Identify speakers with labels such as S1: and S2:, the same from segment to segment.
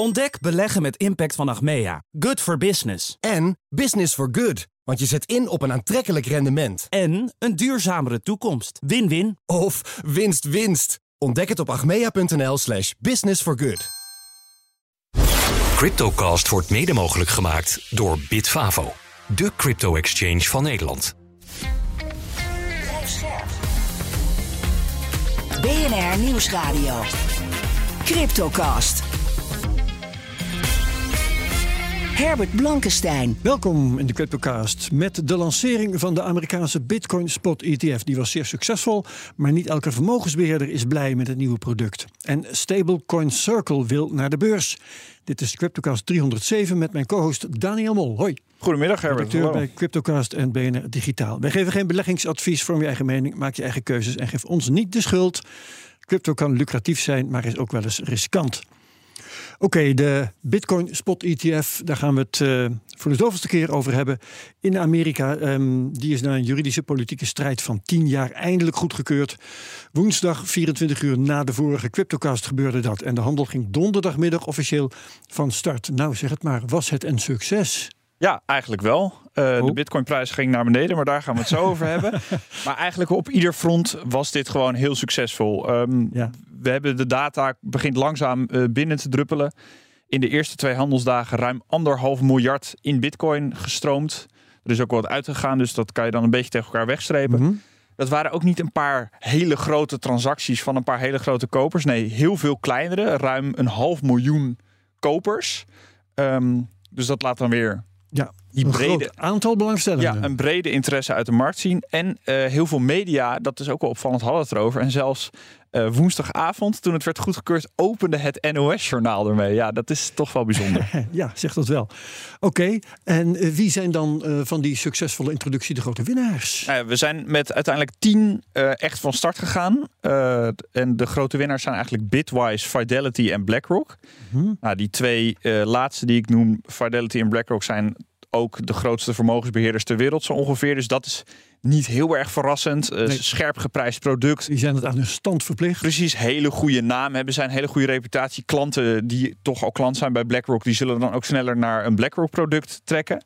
S1: Ontdek beleggen met impact van Achmea. Good for business.
S2: En business for good. Want je zet in op een aantrekkelijk rendement.
S1: En een duurzamere toekomst. Win-win.
S2: Of winst winst. Ontdek het op achmea.nl slash business for good.
S3: Cryptocast wordt mede mogelijk gemaakt door Bitfavo. De crypto-exchange van Nederland.
S4: BNR Nieuwsradio. Cryptocast. Herbert Blankenstein.
S5: Welkom in de CryptoCast. Met de lancering van de Amerikaanse Bitcoin Spot ETF. Die was zeer succesvol, maar niet elke vermogensbeheerder is blij met het nieuwe product. En Stablecoin Circle wil naar de beurs. Dit is CryptoCast 307 met mijn co-host Daniel Mol. Hoi.
S6: Goedemiddag Herbert.
S5: Directeur bij CryptoCast en BNR Digitaal. Wij geven geen beleggingsadvies, vorm je eigen mening, maak je eigen keuzes en geef ons niet de schuld. Crypto kan lucratief zijn, maar is ook wel eens riskant. Oké, de Bitcoin Spot ETF, daar gaan we het uh, voor de zoveelste keer over hebben. In Amerika, um, die is na een juridische politieke strijd van 10 jaar eindelijk goedgekeurd. Woensdag, 24 uur na de vorige Cryptocast, gebeurde dat. En de handel ging donderdagmiddag officieel van start. Nou, zeg het maar, was het een succes?
S6: Ja, eigenlijk wel. Uh, de Bitcoinprijs ging naar beneden, maar daar gaan we het zo over hebben. Maar eigenlijk op ieder front was dit gewoon heel succesvol. Um, ja. We hebben de data begint langzaam uh, binnen te druppelen. In de eerste twee handelsdagen ruim anderhalf miljard in Bitcoin gestroomd. Er is ook wat uitgegaan, dus dat kan je dan een beetje tegen elkaar wegstrepen. Mm -hmm. Dat waren ook niet een paar hele grote transacties van een paar hele grote kopers. Nee, heel veel kleinere, ruim een half miljoen kopers. Um, dus dat laat dan weer
S5: ja, die een brede aantal belangstellenden.
S6: Ja, een brede interesse uit de markt zien. En uh, heel veel media, dat is ook wel opvallend, hadden het erover. En zelfs uh, woensdagavond, toen het werd goedgekeurd, opende het NOS-journaal ermee. Ja, dat is toch wel bijzonder.
S5: ja, zegt dat wel. Oké, okay, en uh, wie zijn dan van die succesvolle introductie de grote winnaars?
S6: Nou ja, we zijn met uiteindelijk tien echt van start gegaan. en de grote winnaars zijn eigenlijk Bitwise, Fidelity en BlackRock. Mm -hmm. nou, die twee laatste die ik noem, Fidelity en BlackRock, zijn ook de grootste vermogensbeheerders ter wereld zo ongeveer. Dus dat is niet heel erg verrassend. Uh, nee. Scherp geprijsd product.
S5: Die zijn het aan hun stand verplicht.
S6: Precies, hele goede naam hebben. Zijn hele goede reputatie. Klanten die toch al klant zijn bij BlackRock, die zullen dan ook sneller naar een BlackRock product trekken.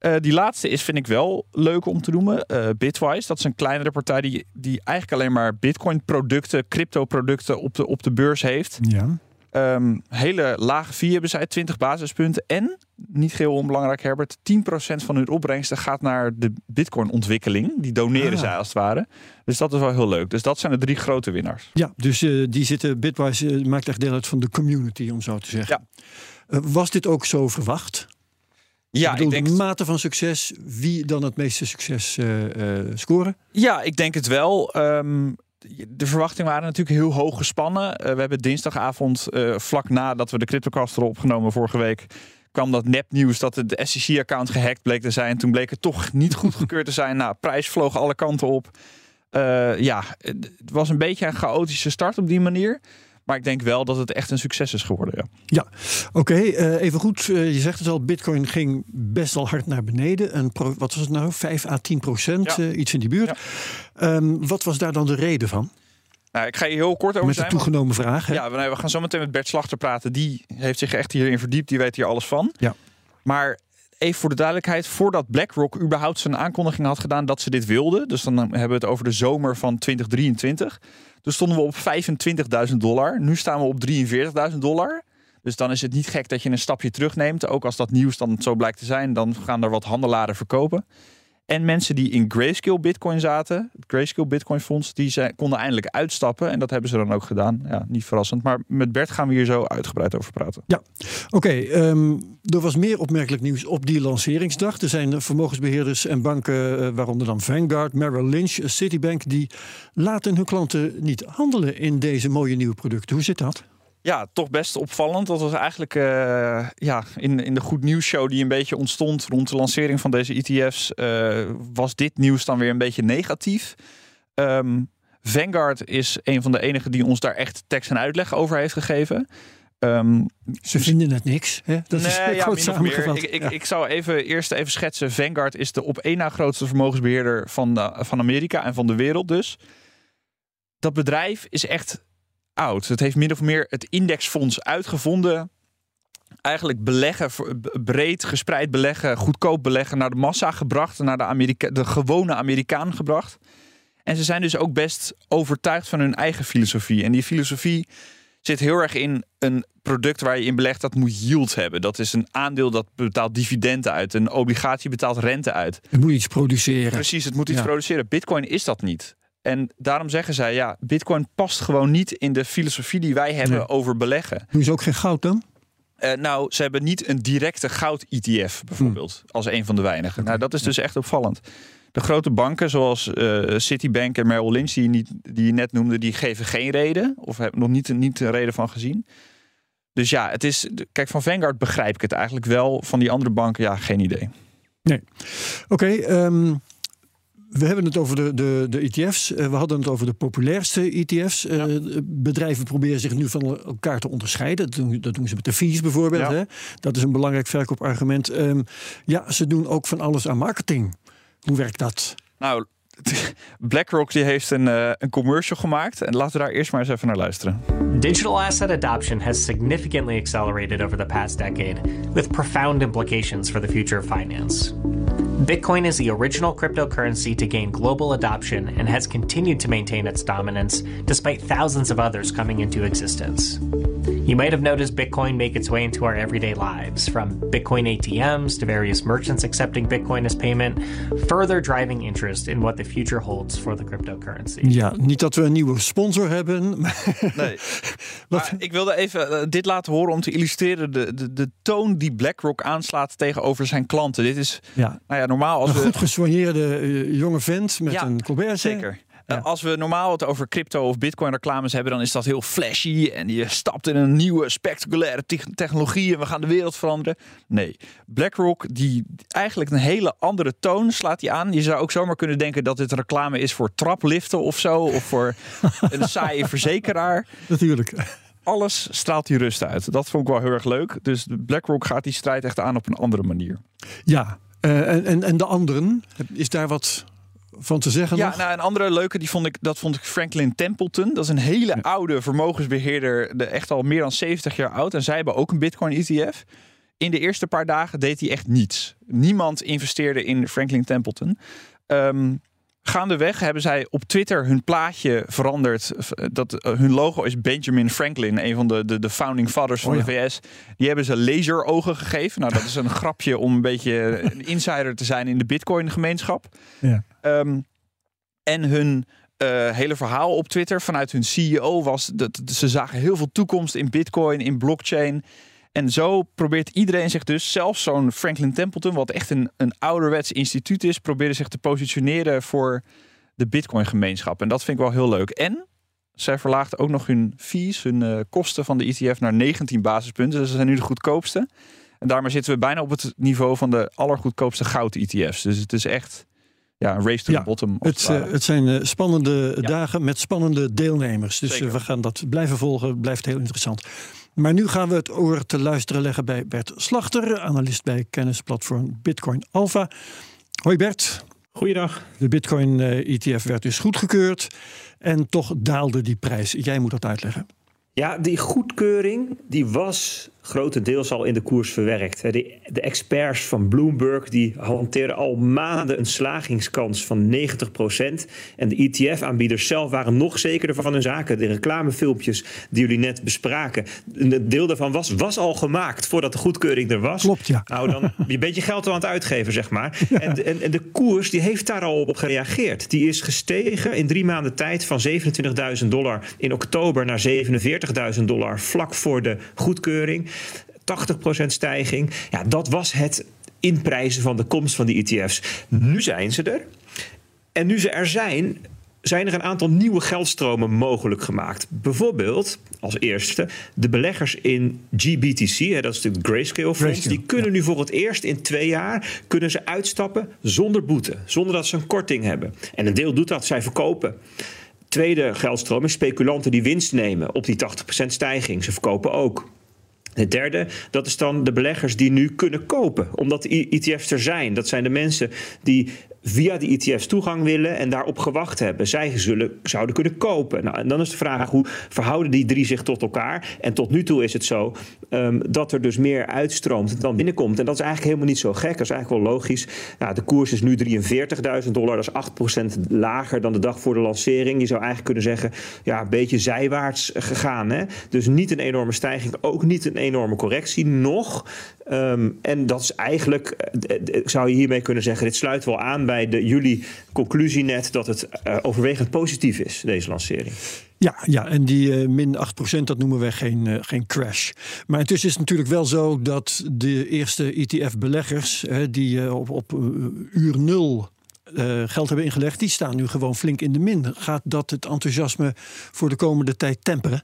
S6: Uh, die laatste is, vind ik wel leuk om te noemen. Uh, Bitwise. Dat is een kleinere partij die, die eigenlijk alleen maar Bitcoin producten, crypto producten op de, op de beurs heeft.
S5: Ja.
S6: Um, hele lage fee hebben zij, 20 basispunten. En, niet heel onbelangrijk Herbert, 10% van hun opbrengsten gaat naar de bitcoin ontwikkeling. Die doneren ah. zij als het ware. Dus dat is wel heel leuk. Dus dat zijn de drie grote winnaars.
S5: Ja, dus uh, die zitten, Bitwise uh, maakt echt deel uit van de community, om zo te zeggen.
S6: Ja.
S5: Uh, was dit ook zo verwacht?
S6: Ja,
S5: ik, bedoel,
S6: ik denk
S5: de mate van succes, wie dan het meeste succes scoren?
S6: Ja, ik denk het wel. Um, de verwachtingen waren natuurlijk heel hoog gespannen. Uh, we hebben dinsdagavond, uh, vlak nadat we de CryptoCast erop opgenomen vorige week, kwam dat nepnieuws dat de SEC-account gehackt bleek te zijn. Toen bleek het toch niet goedgekeurd te zijn. Nou, prijs vloog alle kanten op. Uh, ja, het was een beetje een chaotische start op die manier. Maar ik denk wel dat het echt een succes is geworden. Ja,
S5: ja. oké. Okay, uh, even goed. Uh, je zegt het al, Bitcoin ging best wel hard naar beneden. Een pro, wat was het nou? 5 à 10 procent, ja. uh, iets in die buurt. Ja. Um, wat was daar dan de reden van?
S6: Nou, ik ga je heel kort over
S5: met
S6: zijn.
S5: Met de toegenomen vraag. Hè?
S6: Ja, we gaan zo meteen met Bert Slachter praten. Die heeft zich echt hierin verdiept. Die weet hier alles van.
S5: Ja.
S6: Maar even voor de duidelijkheid, voordat BlackRock überhaupt zijn aankondiging had gedaan dat ze dit wilden, dus dan hebben we het over de zomer van 2023, toen stonden we op 25.000 dollar. Nu staan we op 43.000 dollar. Dus dan is het niet gek dat je een stapje terugneemt. Ook als dat nieuws dan zo blijkt te zijn, dan gaan er wat handelaren verkopen. En mensen die in Grayscale Bitcoin zaten, het Grayscale Bitcoin Fonds, die zijn, konden eindelijk uitstappen. En dat hebben ze dan ook gedaan. Ja, niet verrassend. Maar met Bert gaan we hier zo uitgebreid over praten.
S5: Ja, oké. Um, er was meer opmerkelijk nieuws op die lanceringsdag. Er zijn vermogensbeheerders en banken, waaronder dan Vanguard, Merrill Lynch, Citibank, die laten hun klanten niet handelen in deze mooie nieuwe producten. Hoe zit dat?
S6: Ja, toch best opvallend. Dat was eigenlijk uh, ja, in, in de Goed Nieuws Show die een beetje ontstond rond de lancering van deze ETF's, uh, was dit nieuws dan weer een beetje negatief. Um, Vanguard is een van de enigen die ons daar echt tekst en uitleg over heeft gegeven. Um,
S5: Ze vinden het niks. Hè? Dat
S6: nee,
S5: is
S6: ja. Ik, ik, ja. ik zou even eerst even schetsen. Vanguard is de op één na grootste vermogensbeheerder van, de, van Amerika en van de wereld dus. Dat bedrijf is echt oud. Het heeft min of meer het indexfonds uitgevonden eigenlijk beleggen, breed gespreid beleggen, goedkoop beleggen naar de massa gebracht, naar de, Amerika de gewone Amerikaan gebracht. En ze zijn dus ook best overtuigd van hun eigen filosofie. En die filosofie zit heel erg in een product waar je in belegt dat moet yield hebben. Dat is een aandeel dat betaalt dividenden uit. Een obligatie betaalt rente uit.
S5: Het moet iets produceren.
S6: Precies, het moet iets produceren. Bitcoin is dat niet. En daarom zeggen zij, ja, Bitcoin past gewoon niet in de filosofie die wij hebben over beleggen.
S5: Doen ze ook geen goud dan?
S6: Uh, nou, ze hebben niet een directe goud-ETF bijvoorbeeld, als een van de weinigen. Nou, dat is dus echt opvallend. De grote banken zoals uh, Citibank en Merrill Lynch, die je, niet, die je net noemde, die geven geen reden. Of hebben nog niet, niet een reden van gezien. Dus ja, het is. Kijk, van Vanguard begrijp ik het eigenlijk wel. Van die andere banken, ja, geen idee.
S5: Nee. Oké, ehm, we hebben het over de, de, de ETF's. Uh, we hadden het over de populairste ETF's. Uh, bedrijven proberen zich nu van elkaar te onderscheiden. Dat doen, dat doen ze met de fees bijvoorbeeld. Ja. Hè? Dat is een belangrijk verkoopargument. Um, ja, ze doen ook van alles aan marketing. Hoe werkt dat?
S6: Nou, BlackRock die heeft een, uh, een commercial gemaakt. En laten we daar eerst maar eens even naar luisteren.
S7: Digital asset adoption has significantly accelerated over the past decade, with profound implications for the future of finance. Bitcoin is the original cryptocurrency to gain global adoption and has continued to maintain its dominance despite thousands of others coming into existence. You might have noticed Bitcoin make its way into our everyday lives, from Bitcoin ATMs to various merchants accepting Bitcoin as payment, further driving interest in what the future holds for the cryptocurrency.
S5: Ja, niet dat we een nieuwe sponsor hebben.
S6: nee. Maar ik wilde even uh, dit laten horen om te illustreren de, de, de toon die BlackRock aanslaat tegenover zijn klanten. Dit is, ja. nou ja, normaal als
S5: een
S6: we...
S5: goed gesoigneerde uh, jonge vent met
S6: ja,
S5: een colbert.
S6: Zeker. Ja. Als we normaal het over crypto of bitcoin reclames hebben, dan is dat heel flashy. En je stapt in een nieuwe spectaculaire te technologie en we gaan de wereld veranderen. Nee, BlackRock, die eigenlijk een hele andere toon slaat die aan. Je zou ook zomaar kunnen denken dat dit reclame is voor trapliften of zo. Of voor een saaie verzekeraar.
S5: Natuurlijk.
S6: Alles straalt die rust uit. Dat vond ik wel heel erg leuk. Dus BlackRock gaat die strijd echt aan op een andere manier.
S5: Ja, uh, en, en, en de anderen, is daar wat van te zeggen?
S6: Ja,
S5: nog?
S6: nou, een andere leuke, die vond ik, dat vond ik Franklin Templeton. Dat is een hele ja. oude vermogensbeheerder, de, echt al meer dan 70 jaar oud. En zij hebben ook een Bitcoin ETF. In de eerste paar dagen deed hij echt niets. Niemand investeerde in Franklin Templeton. Um, gaandeweg hebben zij op Twitter hun plaatje veranderd. Dat, uh, hun logo is Benjamin Franklin, een van de, de, de founding fathers van oh, ja. de VS. Die hebben ze laserogen gegeven. Nou, dat is een grapje om een beetje een insider te zijn in de Bitcoin gemeenschap.
S5: Ja.
S6: Um, en hun uh, hele verhaal op Twitter vanuit hun CEO was dat ze zagen heel veel toekomst in Bitcoin, in blockchain. En zo probeert iedereen zich dus, zelfs zo'n Franklin Templeton, wat echt een, een ouderwets instituut is, probeerde zich te positioneren voor de Bitcoin-gemeenschap. En dat vind ik wel heel leuk. En zij verlaagden ook nog hun fees, hun uh, kosten van de ETF naar 19 basispunten. Dus ze zijn nu de goedkoopste. En daarmee zitten we bijna op het niveau van de allergoedkoopste goud-ETF's. Dus het is echt ja, een race to
S5: ja,
S6: the bottom.
S5: Het, uh, het zijn uh, spannende ja. dagen met spannende deelnemers. Dus we gaan dat blijven volgen. Blijft heel interessant. Maar nu gaan we het oor te luisteren leggen bij Bert Slachter, analist bij kennisplatform Bitcoin Alpha. Hoi Bert.
S8: Goeiedag.
S5: De Bitcoin ETF werd dus goedgekeurd en toch daalde die prijs. Jij moet dat uitleggen.
S8: Ja, die goedkeuring die was grotendeels al in de koers verwerkt. De, de experts van Bloomberg die hanteren al maanden een slagingskans van 90%. En de ETF-aanbieders zelf waren nog zekerder van hun zaken. De reclamefilmpjes die jullie net bespraken, een deel daarvan was, was al gemaakt voordat de goedkeuring er was.
S5: Klopt, ja.
S8: Nou, dan je bent je geld al aan het uitgeven, zeg maar. Ja. En, en, en, de koers die heeft daar al op gereageerd. Die is gestegen in drie maanden tijd van 27.000 dollar in oktober naar 47.000 dollar vlak voor de goedkeuring. 80% stijging. Ja, dat was het inprijzen van de komst van die ETF's. Nu zijn ze er. En nu ze er zijn, zijn er een aantal nieuwe geldstromen mogelijk gemaakt. Bijvoorbeeld, als eerste, de beleggers in GBTC, hè, dat is natuurlijk Grayscale Fonds, die kunnen nu voor het eerst in twee jaar kunnen ze uitstappen zonder boete, zonder dat ze een korting hebben. En een deel doet dat, zij verkopen. Tweede geldstroom is speculanten die winst nemen op die 80% stijging. Ze verkopen ook. Het derde, dat is dan de beleggers die nu kunnen kopen, omdat ETF's er zijn. Dat zijn de mensen die via die ETF's toegang willen en daarop gewacht hebben. Zij zullen, zouden kunnen kopen. Nou, en dan is de vraag hoe verhouden die drie zich tot elkaar? En tot nu toe is het zo um, dat er dus meer uitstroomt dan binnenkomt. En dat is eigenlijk helemaal niet zo gek. Dat is eigenlijk wel logisch. Nou, de koers is nu 43.000 dollar. Dat is 8% lager dan de dag voor de lancering. Je zou eigenlijk kunnen zeggen, ja, een beetje zijwaarts gegaan. Hè? Dus niet een enorme stijging, ook niet een enorme correctie. Nog. Um, en dat is eigenlijk, eh, zou je hiermee kunnen zeggen, dit sluit wel aan bij de jullie conclusie net dat het uh, overwegend positief is, deze lancering.
S5: Ja, ja en die uh, min 8%, dat noemen we geen, uh, geen crash. Maar intussen is het natuurlijk wel zo dat de eerste ETF-beleggers, die op, op uur nul geld hebben ingelegd, die staan nu gewoon flink in de min. Gaat dat het enthousiasme voor de komende tijd temperen?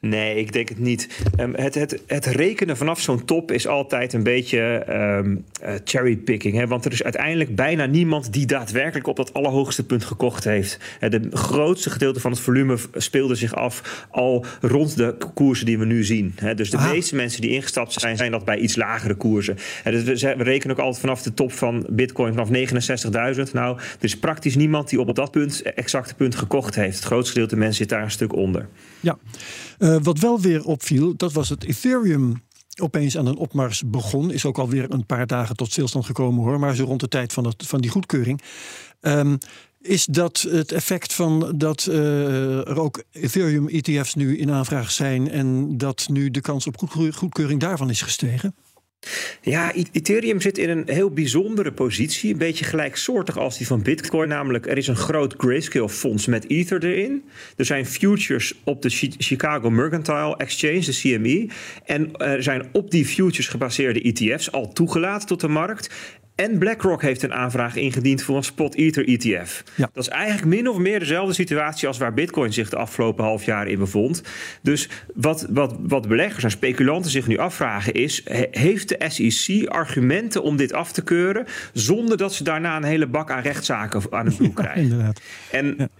S8: Nee, ik denk het niet. Um, het, het, het rekenen vanaf zo'n top is altijd een beetje um, uh, cherrypicking. Want er is uiteindelijk bijna niemand die daadwerkelijk op dat allerhoogste punt gekocht heeft. Het grootste gedeelte van het volume speelde zich af al rond de koersen die we nu zien. He, dus de ah. meeste mensen die ingestapt zijn, zijn dat bij iets lagere koersen. dus we, we, rekenen ook altijd vanaf de top van Bitcoin, vanaf 69.000. Nou, er is praktisch niemand die op dat punt, exacte punt gekocht heeft. Het grootste gedeelte mensen zit daar een stuk onder.
S5: Ja. Uh, wat wel weer opviel, dat was het Ethereum opeens aan een opmars begon. Is ook alweer een paar dagen tot stilstand gekomen hoor. Maar zo rond de tijd van, van die goedkeuring. Um, is dat het effect van dat uh, er ook Ethereum-ETF's nu in aanvraag zijn en dat nu de kans op goedkeuring daarvan is gestegen?
S8: Ja, Ethereum zit in een heel bijzondere positie. Een beetje gelijksoortig als die van Bitcoin. Namelijk, er is een groot grayscale fonds met Ether erin. Er zijn futures op de Chicago Mercantile Exchange, de CME. En er zijn op die futures gebaseerde ETF's al toegelaten tot de markt. En BlackRock heeft een aanvraag ingediend voor een spot Ether ETF. Ja. Dat is eigenlijk min of meer dezelfde situatie als waar Bitcoin zich de afgelopen half jaar in bevond. Dus wat, wat, wat beleggers en speculanten zich nu afvragen is: heeft de SEC argumenten om dit af te keuren zonder dat ze daarna een hele bak aan rechtszaken aan het broek krijgen? Ja, inderdaad. En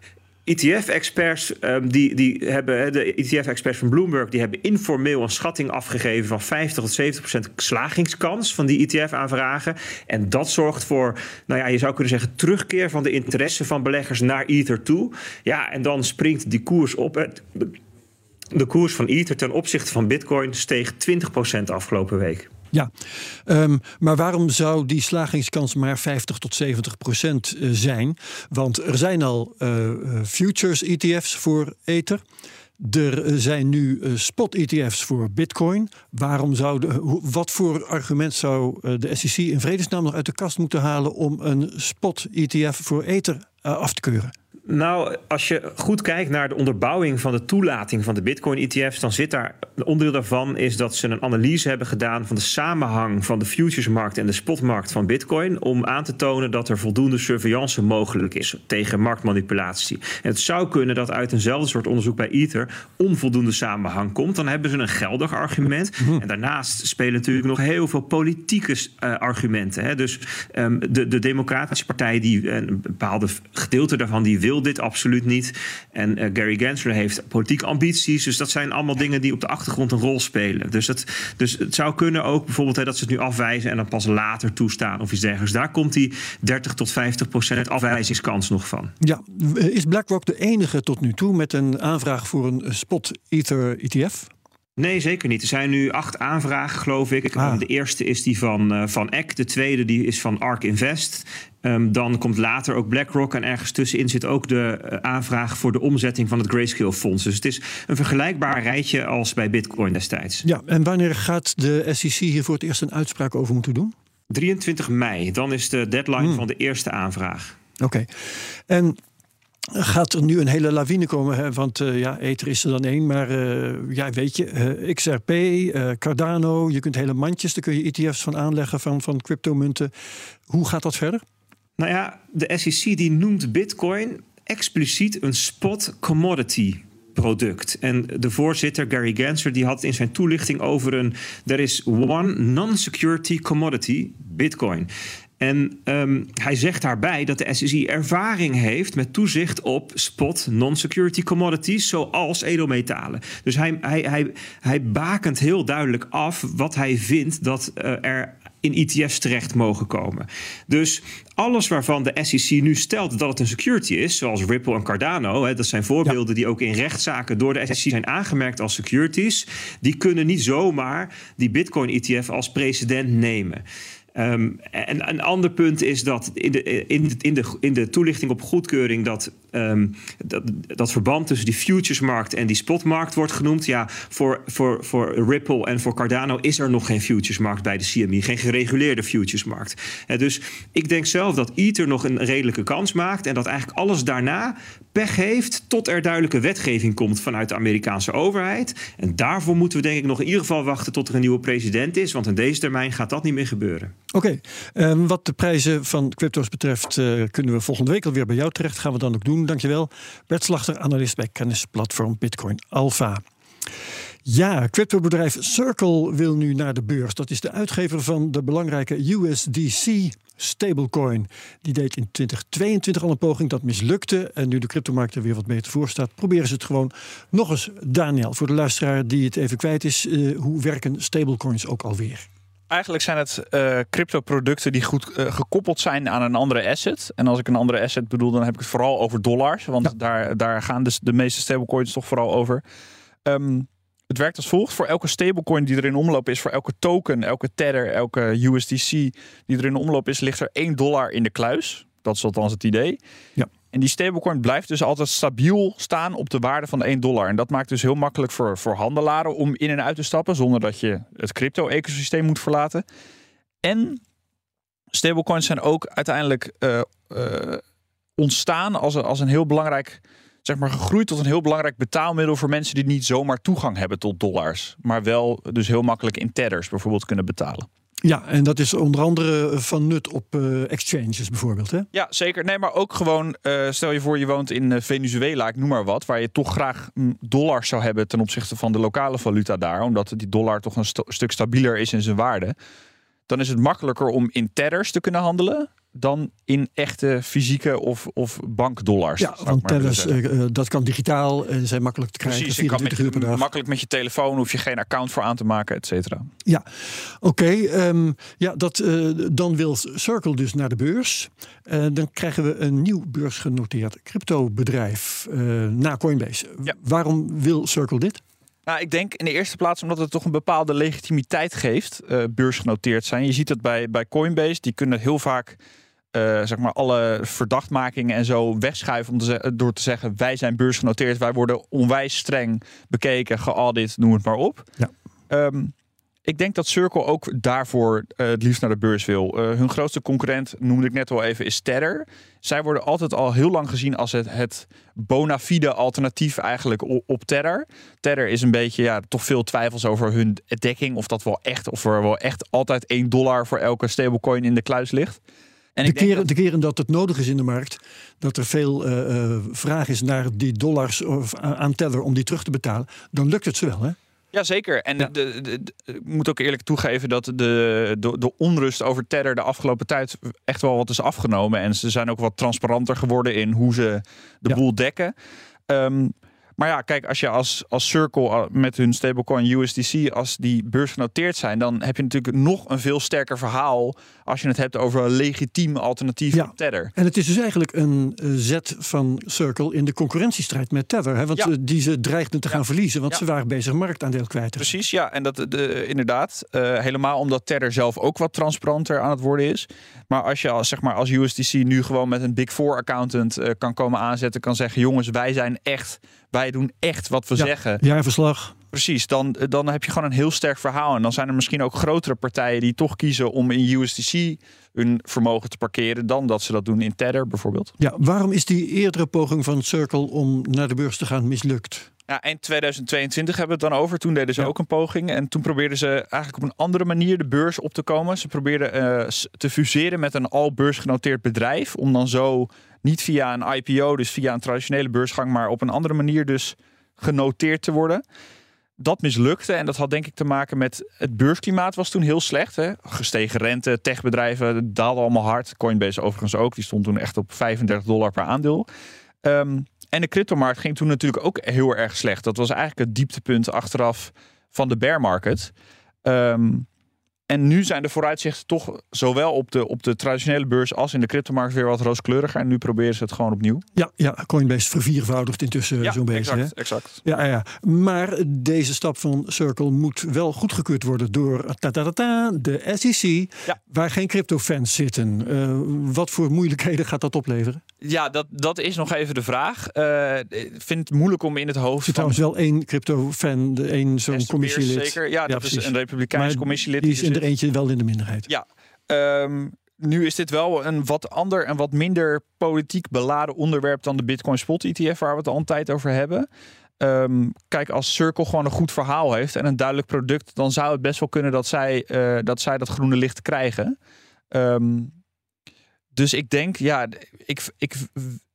S8: ETF-experts um, die, die hebben, de ETF-experts van Bloomberg, die hebben informeel een schatting afgegeven van 50 tot 70 procent slagingskans van die ETF-aanvragen. En dat zorgt voor, nou ja, je zou kunnen zeggen, terugkeer van de interesse van beleggers naar Ether toe. Ja, en dan springt die koers op. De koers van Ether ten opzichte van Bitcoin steeg 20 procent afgelopen week.
S5: Ja, um, maar waarom zou die slagingskans maar 50 tot 70 procent eh, zijn? Want er zijn al uh, futures ETF's voor Ether. Er zijn nu spot-ETF's voor Bitcoin. Waarom zou de, wat voor argument zou de SEC in vredesnaam nog uit de kast moeten halen om een spot-ETF voor Ether af te keuren?
S8: Nou, als je goed kijkt naar de onderbouwing van de toelating van de Bitcoin-ETF's, dan zit daar een onderdeel daarvan is dat ze een analyse hebben gedaan van de samenhang van de futuresmarkt en de spotmarkt van Bitcoin, om aan te tonen dat er voldoende surveillance mogelijk is tegen marktmanipulatie. En het zou kunnen dat uit eenzelfde soort onderzoek bij Ether onvoldoende samenhang komt. Dan hebben ze een geldig argument. Mhm. En daarnaast spelen natuurlijk nog heel veel politieke uh, argumenten. Hè. Dus um, de, de Democratische Partij, die een bepaalde gedeelte daarvan, die wil dit absoluut niet. En uh, Gary Gensler heeft politieke ambities. Dus dat zijn allemaal dingen die op de achtergrond een rol spelen. Dus het, dus het zou kunnen ook bijvoorbeeld hè, dat ze het nu afwijzen en dan pas later toestaan of iets dergelijks. Daar komt die 30 tot 50 procent afwijzingskans nog van.
S5: Ja, is BlackRock de enige tot nu toe met een aanvraag voor een spot Ether ETF?
S8: Nee, zeker niet. Er zijn nu acht aanvragen, geloof ik. Ah. De eerste is die van, uh, van Eck. De tweede die is van ARK Invest. Um, dan komt later ook BlackRock. En ergens tussenin zit ook de uh, aanvraag voor de omzetting van het Grayscale Fonds. Dus het is een vergelijkbaar rijtje als bij Bitcoin destijds.
S5: Ja, en wanneer gaat de SEC hier voor het eerst een uitspraak over moeten doen?
S8: 23 mei. Dan is de deadline hmm. van de eerste aanvraag.
S5: Oké. En gaat er nu een hele lawine komen. Hè? Want uh, ja, Ether is er dan één. Maar uh, ja, weet je, uh, XRP, Cardano, je kunt hele mandjes, daar kun je ETF's van aanleggen van, van cryptomunten. Hoe gaat dat verder?
S8: Nou ja, de SEC die noemt Bitcoin expliciet een spot commodity product. En de voorzitter Gary Gensler die had in zijn toelichting over een there is one non-security commodity, Bitcoin. En um, hij zegt daarbij dat de SEC ervaring heeft met toezicht op spot non-security commodities, zoals edelmetalen. Dus hij, hij, hij, hij bakent heel duidelijk af wat hij vindt dat uh, er in ETF's terecht mogen komen. Dus alles waarvan de SEC nu stelt dat het een security is, zoals Ripple en Cardano, hè, dat zijn voorbeelden die ook in rechtszaken door de SEC zijn aangemerkt als securities, die kunnen niet zomaar die Bitcoin-ETF als precedent nemen. Um, en een ander punt is dat in de, in, in de, in de toelichting op goedkeuring dat, um, dat, dat verband tussen die futuresmarkt en die spotmarkt wordt genoemd. Ja, voor, voor, voor Ripple en voor Cardano is er nog geen futuresmarkt bij de CME, geen gereguleerde futuresmarkt. Uh, dus ik denk zelf dat Ether nog een redelijke kans maakt en dat eigenlijk alles daarna pech heeft tot er duidelijke wetgeving komt vanuit de Amerikaanse overheid. En daarvoor moeten we denk ik nog in ieder geval wachten tot er een nieuwe president is, want in deze termijn gaat dat niet meer gebeuren.
S5: Oké, um, wat de prijzen van crypto's betreft, uh, kunnen we volgende week alweer bij jou terecht. Gaan we dan ook doen. Dankjewel. Bert Slachter, analist bij kennisplatform Bitcoin Alpha. Ja, cryptobedrijf Circle wil nu naar de beurs. Dat is de uitgever van de belangrijke USDC stablecoin. Die deed in 2022 al een poging, dat mislukte. En nu de cryptomarkt er weer wat beter voor staat, proberen ze het gewoon nog eens. Daniel, voor de luisteraar die het even kwijt is, uh, hoe werken stablecoins ook alweer?
S6: Eigenlijk zijn het uh, crypto-producten die goed uh, gekoppeld zijn aan een andere asset. En als ik een andere asset bedoel, dan heb ik het vooral over dollars. Want ja. daar, daar gaan dus de meeste stablecoins toch vooral over. Um, het werkt als volgt. Voor elke stablecoin die er in omloop is, voor elke token, elke tether, elke USDC die er in omloop is, ligt er 1 dollar in de kluis. Dat is althans het idee. Ja. En die stablecoin blijft dus altijd stabiel staan op de waarde van 1 dollar. En dat maakt dus heel makkelijk voor, voor handelaren om in en uit te stappen zonder dat je het crypto-ecosysteem moet verlaten. En stablecoins zijn ook uiteindelijk uh, uh, ontstaan als een, als een heel belangrijk zeg maar, gegroeid tot een heel belangrijk betaalmiddel voor mensen die niet zomaar toegang hebben tot dollars. Maar wel dus heel makkelijk in tethers bijvoorbeeld kunnen betalen.
S5: Ja, en dat is onder andere van nut op uh, exchanges bijvoorbeeld. Hè?
S6: Ja, zeker. Nee, maar ook gewoon, uh, stel je voor je woont in Venezuela, ik noem maar wat, waar je toch graag dollars zou hebben ten opzichte van de lokale valuta daar, omdat die dollar toch een st stuk stabieler is in zijn waarde. Dan is het makkelijker om in tethers te kunnen handelen dan in echte fysieke of, of bankdollars.
S5: Ja, want tellers, uh, dat kan digitaal en zijn makkelijk te krijgen.
S6: Precies, je kan met, uur per dag. makkelijk met je telefoon, hoef je geen account voor aan te maken, et cetera.
S5: Ja, oké. Okay, um, ja, dat, uh, dan wil Circle dus naar de beurs. Uh, dan krijgen we een nieuw beursgenoteerd cryptobedrijf na Coinbase. Ja. Waarom wil Circle dit?
S6: Nou, ik denk in de eerste plaats omdat het toch een bepaalde legitimiteit geeft, uh, beursgenoteerd zijn. Je ziet het bij, bij Coinbase, die kunnen heel vaak uh, zeg maar alle verdachtmakingen en zo wegschuiven om te door te zeggen wij zijn beursgenoteerd, wij worden onwijs streng bekeken, geaudit, noem het maar op. Ja. Um, ik denk dat Circle ook daarvoor uh, het liefst naar de beurs wil. Uh, hun grootste concurrent, noemde ik net al even, is Tether. Zij worden altijd al heel lang gezien als het, het bona fide alternatief eigenlijk op, op Tether. Tether is een beetje, ja, toch veel twijfels over hun dekking. Of dat wel echt, of er wel echt altijd 1 dollar voor elke stablecoin in de kluis ligt.
S5: En de, keren, dat... de keren dat het nodig is in de markt, dat er veel uh, uh, vraag is naar die dollars of aan Tether om die terug te betalen, dan lukt het ze wel, hè?
S6: Jazeker. En ja. de, de, de, ik moet ook eerlijk toegeven dat de, de, onrust over Tether de afgelopen tijd echt wel wat is afgenomen. En ze zijn ook wat transparanter geworden in hoe ze de ja. boel dekken. Um, maar ja, kijk, als je als, als Circle uh, met hun stablecoin USDC, als die beursgenoteerd zijn, dan heb je natuurlijk nog een veel sterker verhaal als je het hebt over een legitiem alternatief ja. Tether.
S5: En het is dus eigenlijk een uh, zet van Circle in de concurrentiestrijd met Tether. Hè? Want ja. die ze dreigden te gaan verliezen, want ze waren bezig marktaandeel kwijt.
S6: Precies, ja. En dat de, inderdaad, uh, helemaal omdat Tether zelf ook wat transparanter aan het worden is. Maar als je als, zeg maar, als USDC nu gewoon met een Big Four accountant uh, kan komen aanzetten, kan zeggen: jongens, wij zijn echt, wij doen echt wat we
S5: ja,
S6: zeggen.
S5: Jaarverslag.
S6: Precies, dan, dan heb je gewoon een heel sterk verhaal. En dan zijn er misschien ook grotere partijen die toch kiezen om in USDC hun vermogen te parkeren dan dat ze dat doen in Tether bijvoorbeeld.
S5: Ja, waarom is die eerdere poging van Circle om naar de beurs te gaan mislukt?
S6: Ja, eind 2022 hebben we het dan over. Toen deden ze ja. ook een poging. En toen probeerden ze eigenlijk op een andere manier de beurs op te komen. Ze probeerden uh, te fuseren met een al beursgenoteerd bedrijf. Om dan zo niet via een IPO, dus via een traditionele beursgang, maar op een andere manier dus genoteerd te worden. Dat mislukte en dat had denk ik te maken met het beursklimaat was toen heel slecht. Hè? Gestegen rente, techbedrijven daalden allemaal hard. Coinbase overigens ook, die stond toen echt op 35 dollar per aandeel. Um, en de cryptomarkt ging toen natuurlijk ook heel erg slecht. Dat was eigenlijk het dieptepunt achteraf van de bear market. Um, en nu zijn de vooruitzichten toch zowel op de, op de traditionele beurs als in de cryptomarkt weer wat rooskleuriger. En nu proberen ze het gewoon opnieuw.
S5: Ja, ja Coinbase verviervoudigt intussen
S6: ja,
S5: zo'n beetje.
S6: Exact,
S5: hè?
S6: exact.
S5: Ja, ja, maar deze stap van Circle moet wel goedgekeurd worden door ta -ta -ta de SEC,
S6: Ja.
S5: waar geen crypto-fans zitten. Uh, wat voor moeilijkheden gaat dat opleveren?
S6: Ja, dat, dat is nog even de vraag. Uh, ik vind het moeilijk om in het hoofd.
S5: Er zit trouwens wel één crypto-fan, één zo'n commissielid.
S6: Zeker, ja, dat
S5: precies.
S6: is een Republikeins commissielid.
S5: Die is in er eentje wel in de minderheid.
S6: Ja. Um, nu is dit wel een wat ander en wat minder politiek beladen onderwerp dan de Bitcoin Spot ETF, waar we het al een tijd over hebben. Um, kijk, als Circle gewoon een goed verhaal heeft en een duidelijk product, dan zou het best wel kunnen dat zij, uh, dat, zij dat groene licht krijgen. Um, dus ik denk, ja, ik, ik,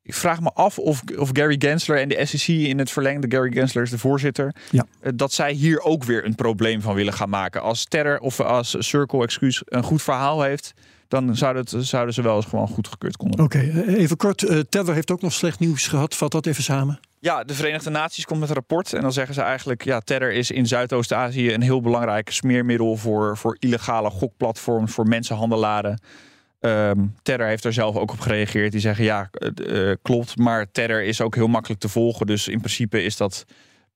S6: ik vraag me af of, of Gary Gensler en de SEC in het verlengde, Gary Gensler is de voorzitter,
S5: ja.
S6: dat zij hier ook weer een probleem van willen gaan maken. Als Terror of als Circle, excuus, een goed verhaal heeft, dan zou het, zouden ze wel eens gewoon goedgekeurd konden
S5: Oké, okay, even kort. Uh, Tether heeft ook nog slecht nieuws gehad. Vat dat even samen.
S6: Ja, de Verenigde Naties komt met een rapport en dan zeggen ze eigenlijk... ja, Tether is in Zuidoost-Azië een heel belangrijk smeermiddel... voor, voor illegale gokplatforms, voor mensenhandelaren... Um, Tether heeft er zelf ook op gereageerd. Die zeggen ja, uh, klopt, maar Tether is ook heel makkelijk te volgen. Dus in principe is dat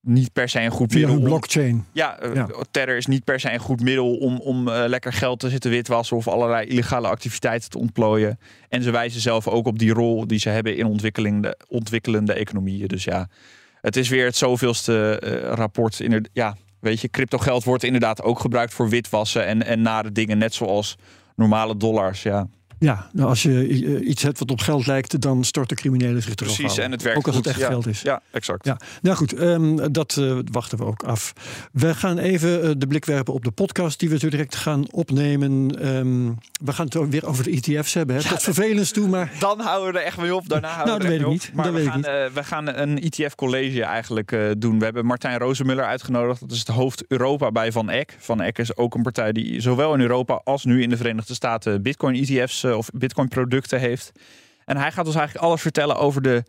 S6: niet per se een goed
S5: Via
S6: middel. om-
S5: blockchain.
S6: ja, uh,
S5: Ja.
S6: Tether is niet per se een goed middel om, om uh, lekker geld te zitten witwassen of allerlei illegale activiteiten te ontplooien. En ze wijzen zelf ook op die rol die ze hebben in ontwikkelende, ontwikkelende economieën. Dus ja, het is weer het zoveelste uh, rapport. In het, ja, weet je, cryptogeld wordt inderdaad ook gebruikt voor witwassen en, en nare dingen, net zoals normale dollars. Ja,
S5: Ja, nou, als je uh, iets hebt wat op geld lijkt, dan storten criminelen zich erop
S6: precies. En het werkt
S5: Ook als
S6: goed.
S5: het echt
S6: ja.
S5: geld is.
S6: Ja, exact.
S5: Ja, nou goed, um, dat uh, wachten we ook af. We gaan even uh, de blik werpen op de podcast die we zo direct gaan opnemen. Um, we gaan het ook weer over de ETF's hebben. Hè? Tot vervelens toe, maar
S6: Dan houden we er echt mee op. Daarna houden
S5: Nou,
S6: we er echt
S5: weet ik niet.
S6: Maar
S5: Dat
S6: we,
S5: weet ik
S6: gaan, uh, we gaan een ETF-college eigenlijk doen. We hebben Martijn Rozemuller uitgenodigd. Dat is het hoofd Europa bij Van Eck. Van Eck is ook een partij die zowel in Europa als nu in de Verenigde Staten Bitcoin-ETF's of Bitcoin-producten heeft. En hij gaat ons eigenlijk alles vertellen over de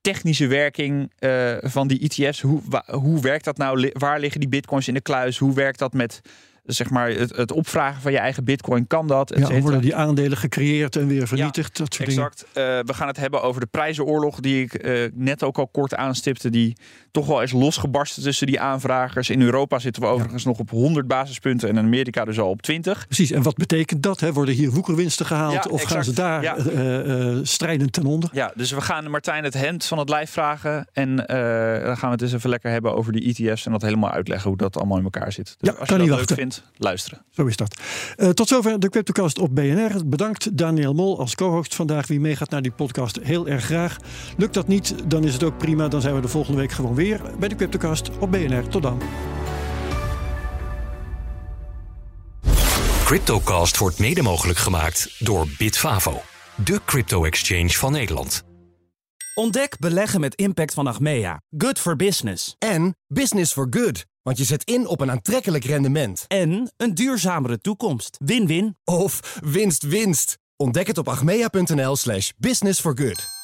S6: technische werking uh, van die ETF's. Hoe, hoe werkt dat nou? Waar liggen die bitcoins in de kluis? Hoe werkt dat met zeg maar, het, het opvragen van je eigen bitcoin? Kan dat?
S5: ja, worden die aandelen gecreëerd en weer vernietigd?
S6: Ja,
S5: dat soort
S6: exact. Uh, we gaan het hebben over de prijzenoorlog die ik uh, net ook al kort aanstipte. Die toch wel is losgebarsten tussen die aanvragers. In Europa zitten we overigens ja. nog op 100 basispunten en in Amerika dus al op 20.
S5: Precies, en wat betekent dat? Hè? Worden hier woekerwinsten gehaald ja, of exact. gaan ze daar uh, strijdend ten onder?
S6: Ja, dus we gaan Martijn het hemd van het lijf vragen. En dan gaan we het eens even lekker hebben over die ETF's. En dat helemaal uitleggen hoe dat allemaal in elkaar zit. Dus
S5: ja,
S6: als
S5: kan
S6: je
S5: niet
S6: dat
S5: wachten.
S6: leuk luisteren.
S5: Zo is dat. Uh, tot zover de Cryptocast op BNR. Bedankt Daniel Mol als co-host vandaag. Wie meegaat naar die podcast, heel erg graag. Lukt dat niet, dan is het ook prima. Dan zijn we de volgende week gewoon weer bij de Cryptocast op BNR. Tot dan.
S3: Cryptocast wordt mede mogelijk gemaakt door Bitfavo, de crypto-exchange van Nederland.
S1: Ontdek beleggen met impact van Achmea. Good for business.
S2: En business for good. Want je zet in op een aantrekkelijk rendement.
S1: En een duurzamere toekomst. Win-win.
S2: Of winst-winst. Ontdek het op achmea.nl slash business for good.